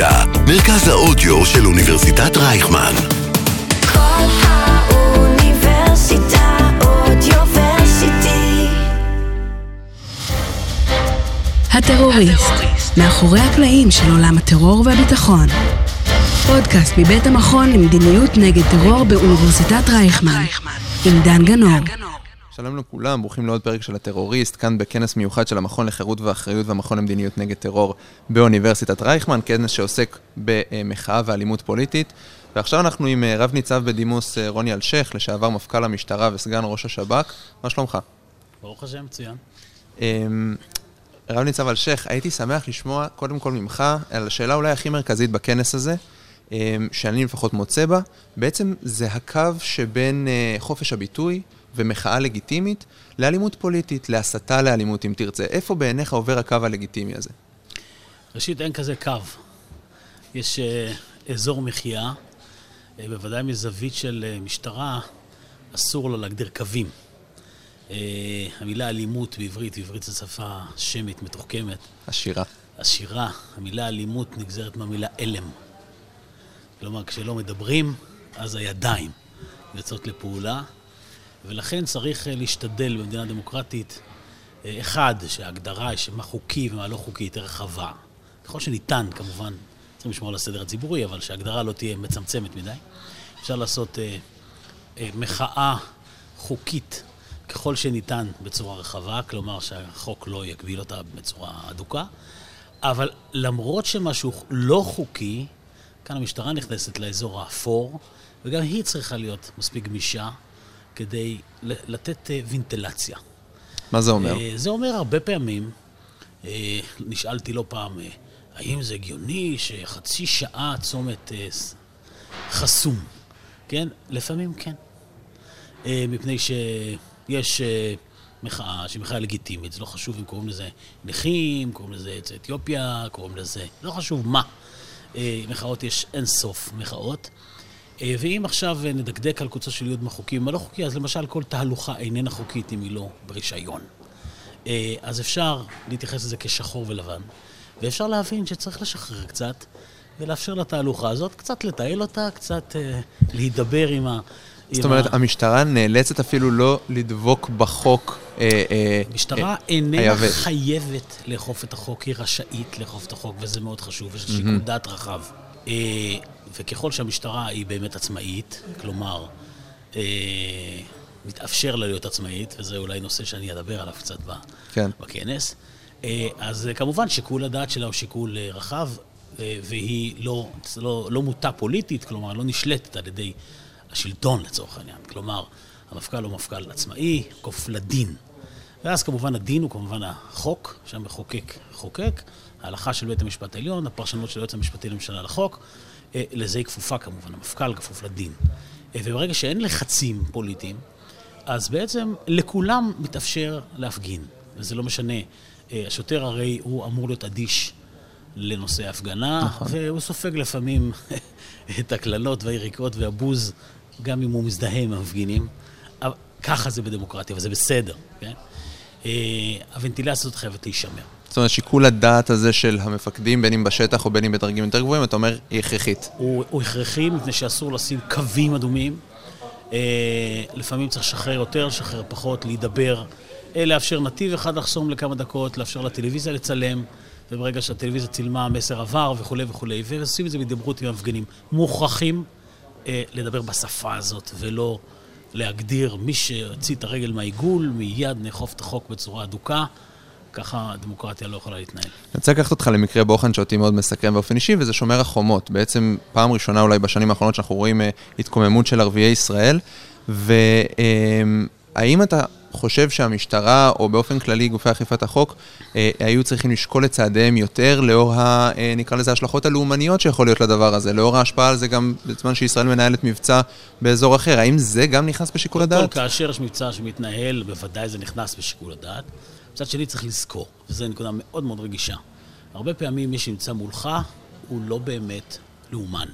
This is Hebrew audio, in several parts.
אוניברסיטה, מרכז האודיו של אוניברסיטת רייכמן. כל האוניברסיטה אודיוורסיטי. הטרוריסט, מאחורי הקלעים של עולם הטרור והביטחון. פודקאסט מבית המכון למדיניות נגד טרור באוניברסיטת רייכמן, עם דן גנור. שלום לכולם, ברוכים לעוד פרק של הטרוריסט, כאן בכנס מיוחד של המכון לחירות ואחריות והמכון למדיניות נגד טרור באוניברסיטת רייכמן, כנס שעוסק במחאה ואלימות פוליטית. ועכשיו אנחנו עם אה, רב ניצב בדימוס אה, רוני אלשיך, לשעבר מפכ"ל המשטרה וסגן ראש השב"כ. מה שלומך? ברוך השם, מצוין. אמ, רב ניצב אלשיך, הייתי שמח לשמוע קודם כל ממך על השאלה אולי הכי מרכזית בכנס הזה, אמ, שאני לפחות מוצא בה, בעצם זה הקו שבין אה, חופש הביטוי ומחאה לגיטימית לאלימות פוליטית, להסתה לאלימות אם תרצה. איפה בעיניך עובר הקו הלגיטימי הזה? ראשית, אין כזה קו. יש אה, אזור מחיה, אה, בוודאי מזווית של אה, משטרה, אסור לה להגדיר קווים. אה, המילה אלימות בעברית, בעברית זו שפה שמית, מתוחכמת, השירה. עשירה. המילה אלימות נגזרת מהמילה אלם. כלומר, כשלא מדברים, אז הידיים יוצאות לפעולה, ולכן צריך אה, להשתדל במדינה דמוקרטית, אה, אחד, שההגדרה של מה חוקי ומה לא חוקי יותר רחבה. ככל שניתן, כמובן, צריכים לשמור על הסדר הציבורי, אבל שההגדרה לא תהיה מצמצמת מדי. אפשר לעשות אה, אה, מחאה חוקית ככל שניתן בצורה רחבה, כלומר שהחוק לא יגביל אותה בצורה אדוקה, אבל למרות שמשהו לא חוקי, כאן המשטרה נכנסת לאזור האפור, וגם היא צריכה להיות מספיק גמישה כדי לתת אה, וינטלציה. מה זה אומר? אה, זה אומר הרבה פעמים, אה, נשאלתי לא פעם, האם זה הגיוני שחצי שעה צומת חסום? כן? לפעמים כן. מפני שיש אה, מחאה שהיא מחאה לגיטימית, זה לא חשוב אם קוראים לזה נכים, קוראים לזה יוצאי אתיופיה, קוראים לזה, לא חשוב מה. מחאות יש אין סוף מחאות. אה, ואם עכשיו אה, נדקדק על קוצו של יוד מה חוקי ומה לא חוקי, אז למשל כל תהלוכה איננה חוקית אם היא לא ברישיון. אה, אז אפשר להתייחס לזה כשחור ולבן, ואפשר להבין שצריך לשחרר קצת, ולאפשר לתהלוכה הזאת קצת לתעל אותה, קצת להידבר עם ה... זאת אומרת, ה- המשטרה נאלצת אפילו לא לדבוק בחוק. המשטרה אה, איננה היבש. חייבת לאכוף את החוק, היא רשאית לאכוף את החוק, וזה מאוד חשוב, יש שיקול דעת רחב. אה, וככל שהמשטרה היא באמת עצמאית, כלומר, אה, מתאפשר לה להיות עצמאית, וזה אולי נושא שאני אדבר עליו קצת כן. בכנס, אה, אז כמובן שיקול הדעת שלה הוא שיקול רחב, והיא לא, לא, לא מוטה פוליטית, כלומר, לא נשלטת על ידי השלטון לצורך העניין. כלומר, המפכ"ל הוא מפכ"ל עצמאי, כפוף לדין. ואז כמובן הדין הוא כמובן החוק, שהמחוקק חוקק, ההלכה של בית המשפט העליון, הפרשנות של היועץ המשפטי לממשלה לחוק, אה, לזה היא כפופה כמובן, המפכ"ל כפוף לדין. אה, וברגע שאין לחצים פוליטיים, אז בעצם לכולם מתאפשר להפגין, וזה לא משנה. אה, השוטר הרי הוא אמור להיות אדיש לנושא ההפגנה, נכון. והוא סופג לפעמים את הקללות והיריקות והבוז, גם אם הוא מזדהה עם המפגינים. ככה זה בדמוקרטיה, וזה בסדר, כן? אה, הוונטילציה הזאת חייבת להישמר. זאת אומרת, שיקול הדעת הזה של המפקדים, בין אם בשטח או בין אם בדרגים יותר גבוהים, אתה אומר, היא הכרחית. הוא, הוא הכרחי מפני שאסור לשים קווים אדומים. אה, לפעמים צריך לשחרר יותר, לשחרר פחות, להידבר, אה, לאפשר נתיב אחד לחסום לכמה דקות, לאפשר לטלוויזיה לצלם, וברגע שהטלוויזיה צילמה, המסר עבר וכולי וכולי, ועושים את זה בהידברות עם המפגינים. מוכרחים אה, לדבר בשפה הזאת, ולא להגדיר מי שהוציא את הרגל מהעיגול, מיד נאכוף את החוק בצורה אדוקה. ככה הדמוקרטיה לא יכולה להתנהל. אני רוצה לקחת אותך למקרה בוחן שאותי מאוד מסקרן באופן אישי, וזה שומר החומות. בעצם פעם ראשונה אולי בשנים האחרונות שאנחנו רואים אה, התקוממות של ערביי ישראל, והאם אתה חושב שהמשטרה, או באופן כללי גופי אכיפת החוק, אה, היו צריכים לשקול את צעדיהם יותר לאור, ה, אה, נקרא לזה, ההשלכות הלאומניות שיכול להיות לדבר הזה, לאור ההשפעה על זה גם בזמן שישראל מנהלת מבצע באזור אחר. האם זה גם נכנס בשיקול הדעת? כל, כאשר יש מבצע שמתנהל, בוודאי זה נכנס בשיקול הדעת. מצד שני צריך לזכור, וזו נקודה מאוד מאוד רגישה. הרבה פעמים מי שנמצא מולך הוא לא באמת לאומן.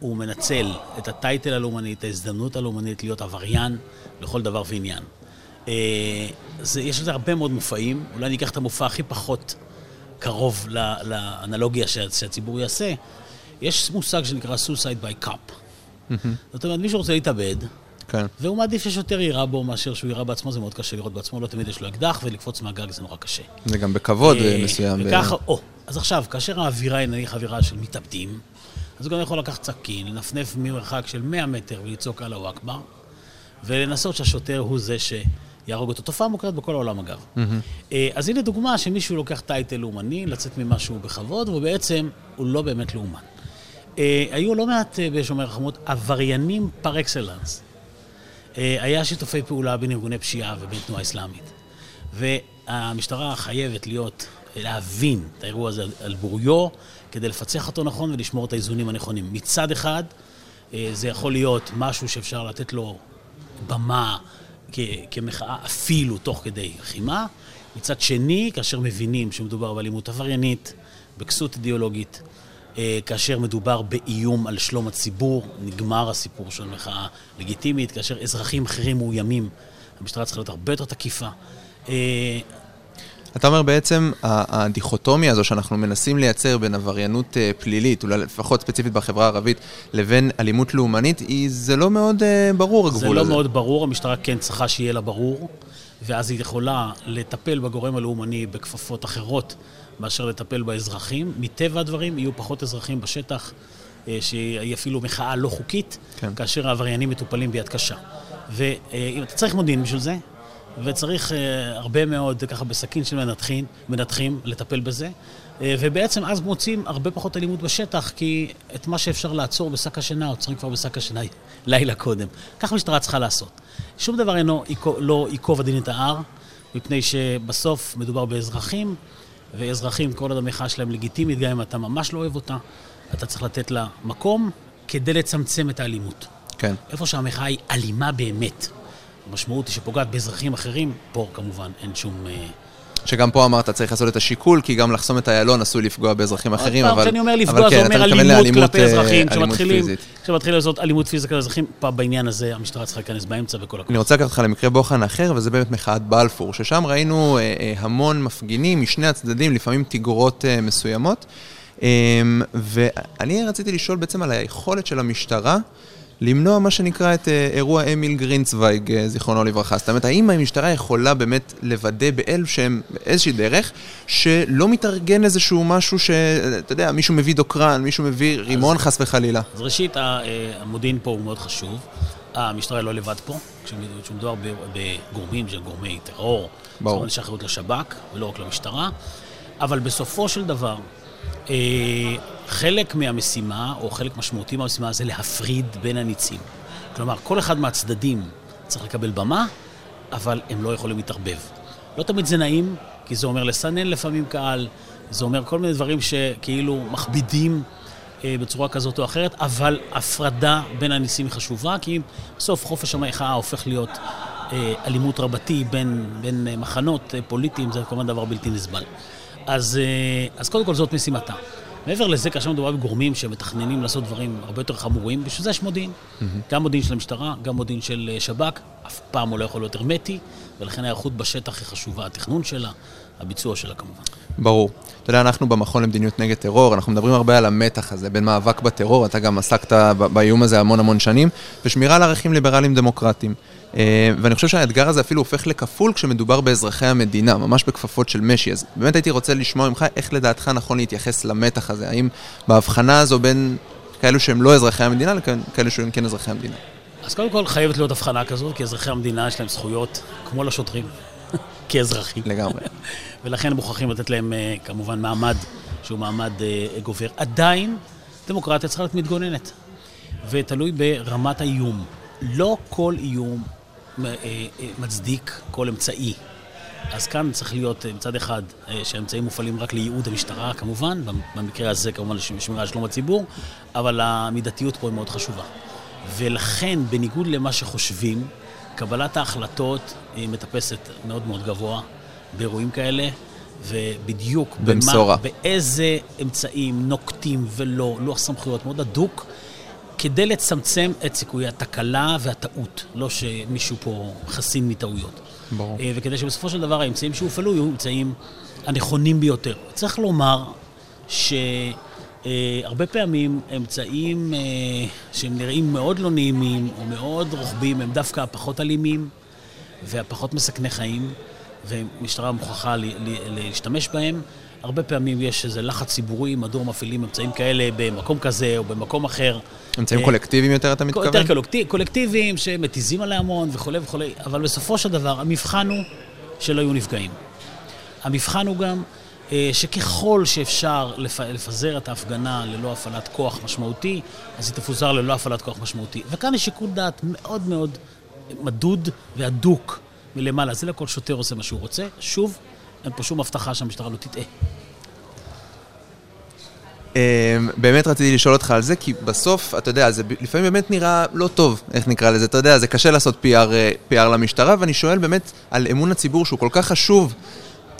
הוא מנצל את הטייטל הלאומני, את ההזדמנות הלאומנית להיות עבריין לכל דבר ועניין. אה, זה, יש לזה הרבה מאוד מופעים, אולי אני אקח את המופע הכי פחות קרוב ל- לאנלוגיה שה- שהציבור יעשה, יש מושג שנקרא suicide by cup. זאת אומרת, מישהו רוצה להתאבד, כן. והוא מעדיף ששוטר יירה בו מאשר שהוא יירה בעצמו, זה מאוד קשה לראות בעצמו, לא תמיד יש לו אקדח, ולקפוץ מהגג זה נורא קשה. זה גם בכבוד אה, אה, מסוים. וככה, או, אז עכשיו, כאשר האווירה היא נניח אווירה של מתאבדים, אז הוא גם יכול לקחת סכין, לנפנף ממרחק של 100 מטר ולצעוק אללהו אכבר, ולנסות שהשוטר הוא זה שיהרוג אותו. תופעה מוכרת בכל העולם אגב. אה, אז הנה דוגמה שמישהו לוקח טייטל לאומני, לצאת ממשהו בכבוד, ובעצם הוא לא באמת לאומן. אה, היו לא מעט אה, בשומר החומות עבריינים פר אקסלנס. היה שיתופי פעולה בין ארגוני פשיעה ובין תנועה אסלאמית. והמשטרה חייבת להיות, להבין את האירוע הזה על בוריו, כדי לפצח אותו נכון ולשמור את האיזונים הנכונים. מצד אחד, זה יכול להיות משהו שאפשר לתת לו במה כ- כמחאה אפילו תוך כדי לחימה. מצד שני, כאשר מבינים שמדובר באלימות עבריינית, בכסות אידיאולוגית, אה, כאשר מדובר באיום על שלום הציבור, נגמר הסיפור של מחאה לגיטימית, כאשר אזרחים אחרים מאוימים, המשטרה צריכה להיות הרבה יותר תקיפה. אתה אומר בעצם, הדיכוטומיה הזו שאנחנו מנסים לייצר בין עבריינות אה, פלילית, אולי לפחות ספציפית בחברה הערבית, לבין אלימות לאומנית, היא, זה לא מאוד אה, ברור הגבול זה לא הזה. מאוד ברור, המשטרה כן צריכה שיהיה לה ברור, ואז היא יכולה לטפל בגורם הלאומני בכפפות אחרות מאשר לטפל באזרחים. מטבע הדברים יהיו פחות אזרחים בשטח, אה, שהיא אפילו מחאה לא חוקית, כן. כאשר העבריינים מטופלים ביד קשה. ואתה צריך מודיעין בשביל זה, וצריך אה, הרבה מאוד, ככה בסכין של מנתחים, מנתחים לטפל בזה, אה, ובעצם אז מוצאים הרבה פחות אלימות בשטח, כי את מה שאפשר לעצור בשק השינה, עוצרים כבר בשק השינה לילה קודם. כך המשטרה צריכה לעשות. שום דבר אינו לא ייקוב הדין את ההר, מפני שבסוף מדובר באזרחים, ואזרחים, כל עוד המחאה שלהם לגיטימית, גם אם אתה ממש לא אוהב אותה, אתה צריך לתת לה מקום כדי לצמצם את האלימות. כן. איפה שהמחאה היא אלימה באמת, המשמעות היא שפוגעת באזרחים אחרים, פה כמובן אין שום... אה, שגם פה אמרת, צריך לעשות את השיקול, כי גם לחסום את איילון עשוי לפגוע באזרחים אחרים, עוד אבל... פעם, כשאני אומר לפגוע, כן, זה אומר אלימות כלפי אה, אזרחים. כשמתחילים לעשות אלימות פיזית כלפי אזרחים, פה בעניין הזה המשטרה צריכה להיכנס באמצע וכל הכול. אני רוצה לקחת אותך למקרה בוחן אחר, וזה באמת מחאת בלפור, ששם ראינו אה, המון מפגינים משני הצדדים, לפעמים תגרות אה, מסוימות. אה, ואני רציתי לשאול בעצם על היכולת של המשטרה למנוע מה שנקרא את אה, אירוע אמיל גרינצוויג, אה, זיכרונו לברכה. זאת אומרת, האם המשטרה יכולה באמת לוודא באיזשהם, באיזושהי דרך, שלא מתארגן איזשהו משהו שאתה יודע, מישהו מביא דוקרן, מישהו מביא רימון חס וחלילה. אז ראשית, אה, המודיעין פה הוא מאוד חשוב. המשטרה לא לבד פה, כשמד- כשמדובר בגורמים שהם גורמי טרור. ברור. זאת אומרת, יש אחריות לשב"כ ולא רק למשטרה. אבל בסופו של דבר, אה, חלק מהמשימה, או חלק משמעותי מהמשימה, זה להפריד בין הניצים. כלומר, כל אחד מהצדדים צריך לקבל במה, אבל הם לא יכולים להתערבב. לא תמיד זה נעים, כי זה אומר לסנן לפעמים קהל, זה אומר כל מיני דברים שכאילו מכבידים אה, בצורה כזאת או אחרת, אבל הפרדה בין הניסים היא חשובה, כי בסוף חופש המחאה הופך להיות אה, אלימות רבתי בין, בין אה, מחנות אה, פוליטיים, זה כמובן דבר בלתי נסבל. אז, אה, אז קודם כל זאת משימתה. מעבר לזה, כאשר מדובר בגורמים שמתכננים לעשות דברים הרבה יותר חמורים, בשביל זה יש מודיעין. גם מודיעין של המשטרה, גם מודיעין של אה, שב"כ, אף פעם הוא לא יכול להיות הרמטי, ולכן ההיערכות בשטח היא חשובה, התכנון שלה, הביצוע שלה כמובן. ברור. אתה יודע, אנחנו במכון למדיניות נגד טרור, אנחנו מדברים הרבה על המתח הזה בין מאבק בטרור, אתה גם עסקת באיום הזה המון המון שנים, ושמירה על ערכים ליברליים דמוקרטיים. אה, ואני חושב שהאתגר הזה אפילו הופך לכפול כשמדובר באזרחי המדינה, ממש בכפפות של משי. אז באמת הייתי רוצה לשמוע ממך איך לדעתך נכון להתייחס למתח הזה. האם בהבחנה הזו בין כאלו שהם לא אזרחי המדינה לכאלו שהם כן אזרחי המדינה? אז קודם כל חייבת להיות הבחנה כזאת, כי אזרחי המדינה יש להם זכויות כמו לשוטרים, כאזרחים. לגמרי. ולכן מוכרחים לתת להם אה, כמובן מעמד שהוא מעמד אה, גובר. עדיין דמוקרטיה צריכה להיות מתגוננת, ותלוי ברמת האיום. לא כל איום אה, מצדיק כל אמצעי. אז כאן צריך להיות מצד אחד שהאמצעים מופעלים רק לייעוד המשטרה כמובן, במקרה הזה כמובן לשמירה על שלום הציבור, אבל המידתיות פה היא מאוד חשובה. ולכן, בניגוד למה שחושבים, קבלת ההחלטות היא מטפסת מאוד מאוד גבוה באירועים כאלה, ובדיוק. במה, באיזה אמצעים נוקטים ולא, לוח סמכויות מאוד הדוק, כדי לצמצם את סיכויי התקלה והטעות, לא שמישהו פה חסין מטעויות. ברור. אה, וכדי שבסופו של דבר האמצעים שהופעלו יהיו אמצעים הנכונים ביותר. צריך לומר שהרבה פעמים אמצעים אה, שהם נראים מאוד לא נעימים או מאוד רוחביים הם דווקא הפחות אלימים והפחות מסכני חיים, ומשטרה מוכרחה ל- ל- להשתמש בהם. הרבה פעמים יש איזה לחץ ציבורי, מדוע מפעילים אמצעים כאלה במקום כזה או במקום אחר. אמצעים אה, קולקטיביים יותר, אתה מתכוון? יותר קולקטיב, קולקטיביים שמתיזים על ההמון וכולי וכולי, אבל בסופו של דבר המבחן הוא שלא יהיו נפגעים. המבחן הוא גם אה, שככל שאפשר לפ... לפזר את ההפגנה ללא הפעלת כוח משמעותי, אז היא תפוזר ללא הפעלת כוח משמעותי. וכאן יש שיקול דעת מאוד מאוד מדוד והדוק מלמעלה. זה לא כל שוטר עושה מה שהוא רוצה. שוב, אין פה שום הבטחה שהמשטרה לא תטעה. אמ, באמת רציתי לשאול אותך על זה, כי בסוף, אתה יודע, זה לפעמים באמת נראה לא טוב, איך נקרא לזה, אתה יודע, זה קשה לעשות PR, אה, PR למשטרה, ואני שואל באמת על אמון הציבור שהוא כל כך חשוב,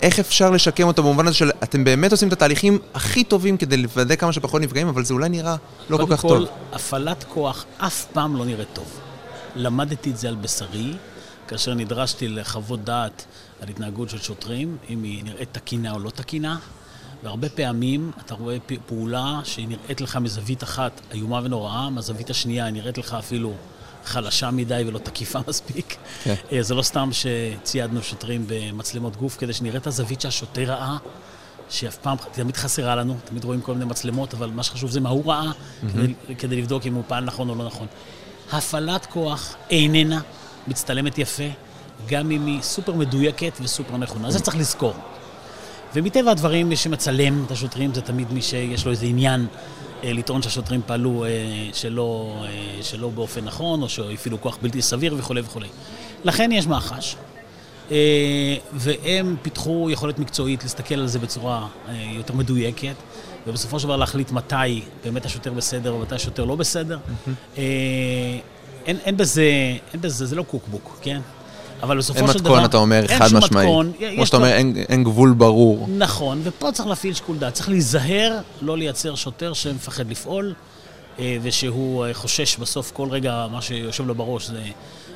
איך אפשר לשקם אותו במובן הזה של אתם באמת עושים את התהליכים הכי טובים כדי לוודא כמה שפחות נפגעים, אבל זה אולי נראה לא כל כך טוב. קודם כל, הפעלת כוח אף פעם לא נראית טוב. למדתי את זה על בשרי, כאשר נדרשתי לחוות דעת על התנהגות של שוטרים, אם היא נראית תקינה או לא תקינה, והרבה פעמים אתה רואה פעולה שהיא נראית לך מזווית אחת איומה ונוראה, מהזווית השנייה היא נראית לך אפילו חלשה מדי ולא תקיפה מספיק. כן. אה, זה לא סתם שציידנו שוטרים במצלמות גוף, כדי שנראה את הזווית שהשוטר ראה. שאף פעם, תמיד חסרה לנו, תמיד רואים כל מיני מצלמות, אבל מה שחשוב זה מה הוא ראה, כדי, כדי לבדוק אם הוא פעל נכון או לא נכון. הפעלת כוח איננה מצטלמת יפה, גם אם היא סופר מדויקת וסופר נכונה. זה צריך לזכור. ומטבע הדברים, מי שמצלם את השוטרים זה תמיד מי שיש לו איזה עניין לטעון שהשוטרים פעלו אה, שלא, אה, שלא באופן נכון, או שהפעילו כוח בלתי סביר וכולי וכולי. לכן יש מח"ש, אה, והם פיתחו יכולת מקצועית להסתכל על זה בצורה אה, יותר מדויקת, ובסופו של דבר להחליט מתי באמת השוטר בסדר ומתי השוטר לא בסדר. אה, אין, אין בזה, אין בזה, זה לא קוקבוק, כן? אבל בסופו אין של דבר... מתכון, אתה אומר, אין חד משמעי. כמו שאתה אומר, אין- אין גבול ברור. נכון, ופה צריך להפעיל שיקול דעת. צריך להיזהר לא לייצר שוטר שמפחד לפעול, אה, ושהוא אה, חושש בסוף כל רגע, מה שיושב לו בראש זה,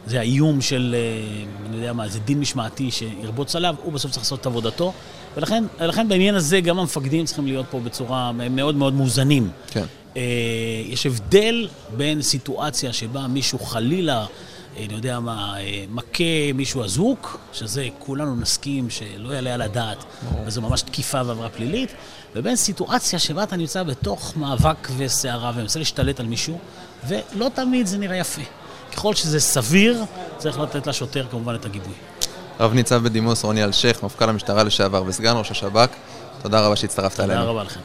זה האיום של, אה, אני יודע מה, זה דין משמעתי שירבוץ עליו, הוא בסוף צריך לעשות את עבודתו. ולכן, לכן בעניין הזה גם המפקדים צריכים להיות פה בצורה מאוד מאוד מאוזנים. כן. יש הבדל בין סיטואציה שבה מישהו חלילה, אני יודע מה, אה, מכה מישהו אזוק, שזה כולנו נסכים שלא יעלה על הדעת, וזו ממש תקיפה ועבירה פלילית, ובין סיטואציה שבה אתה נמצא בתוך מאבק וסערה ומנסה להשתלט על מישהו, ולא תמיד זה נראה יפה. ככל שזה סביר, צריך לתת לשוטר כמובן את הגיבוי. רב ניצב בדימוס רוני אלשיך, מפכ"ל המשטרה לשעבר וסגן ראש השב"כ, תודה רבה שהצטרפת תודה אלינו. רבה לכם.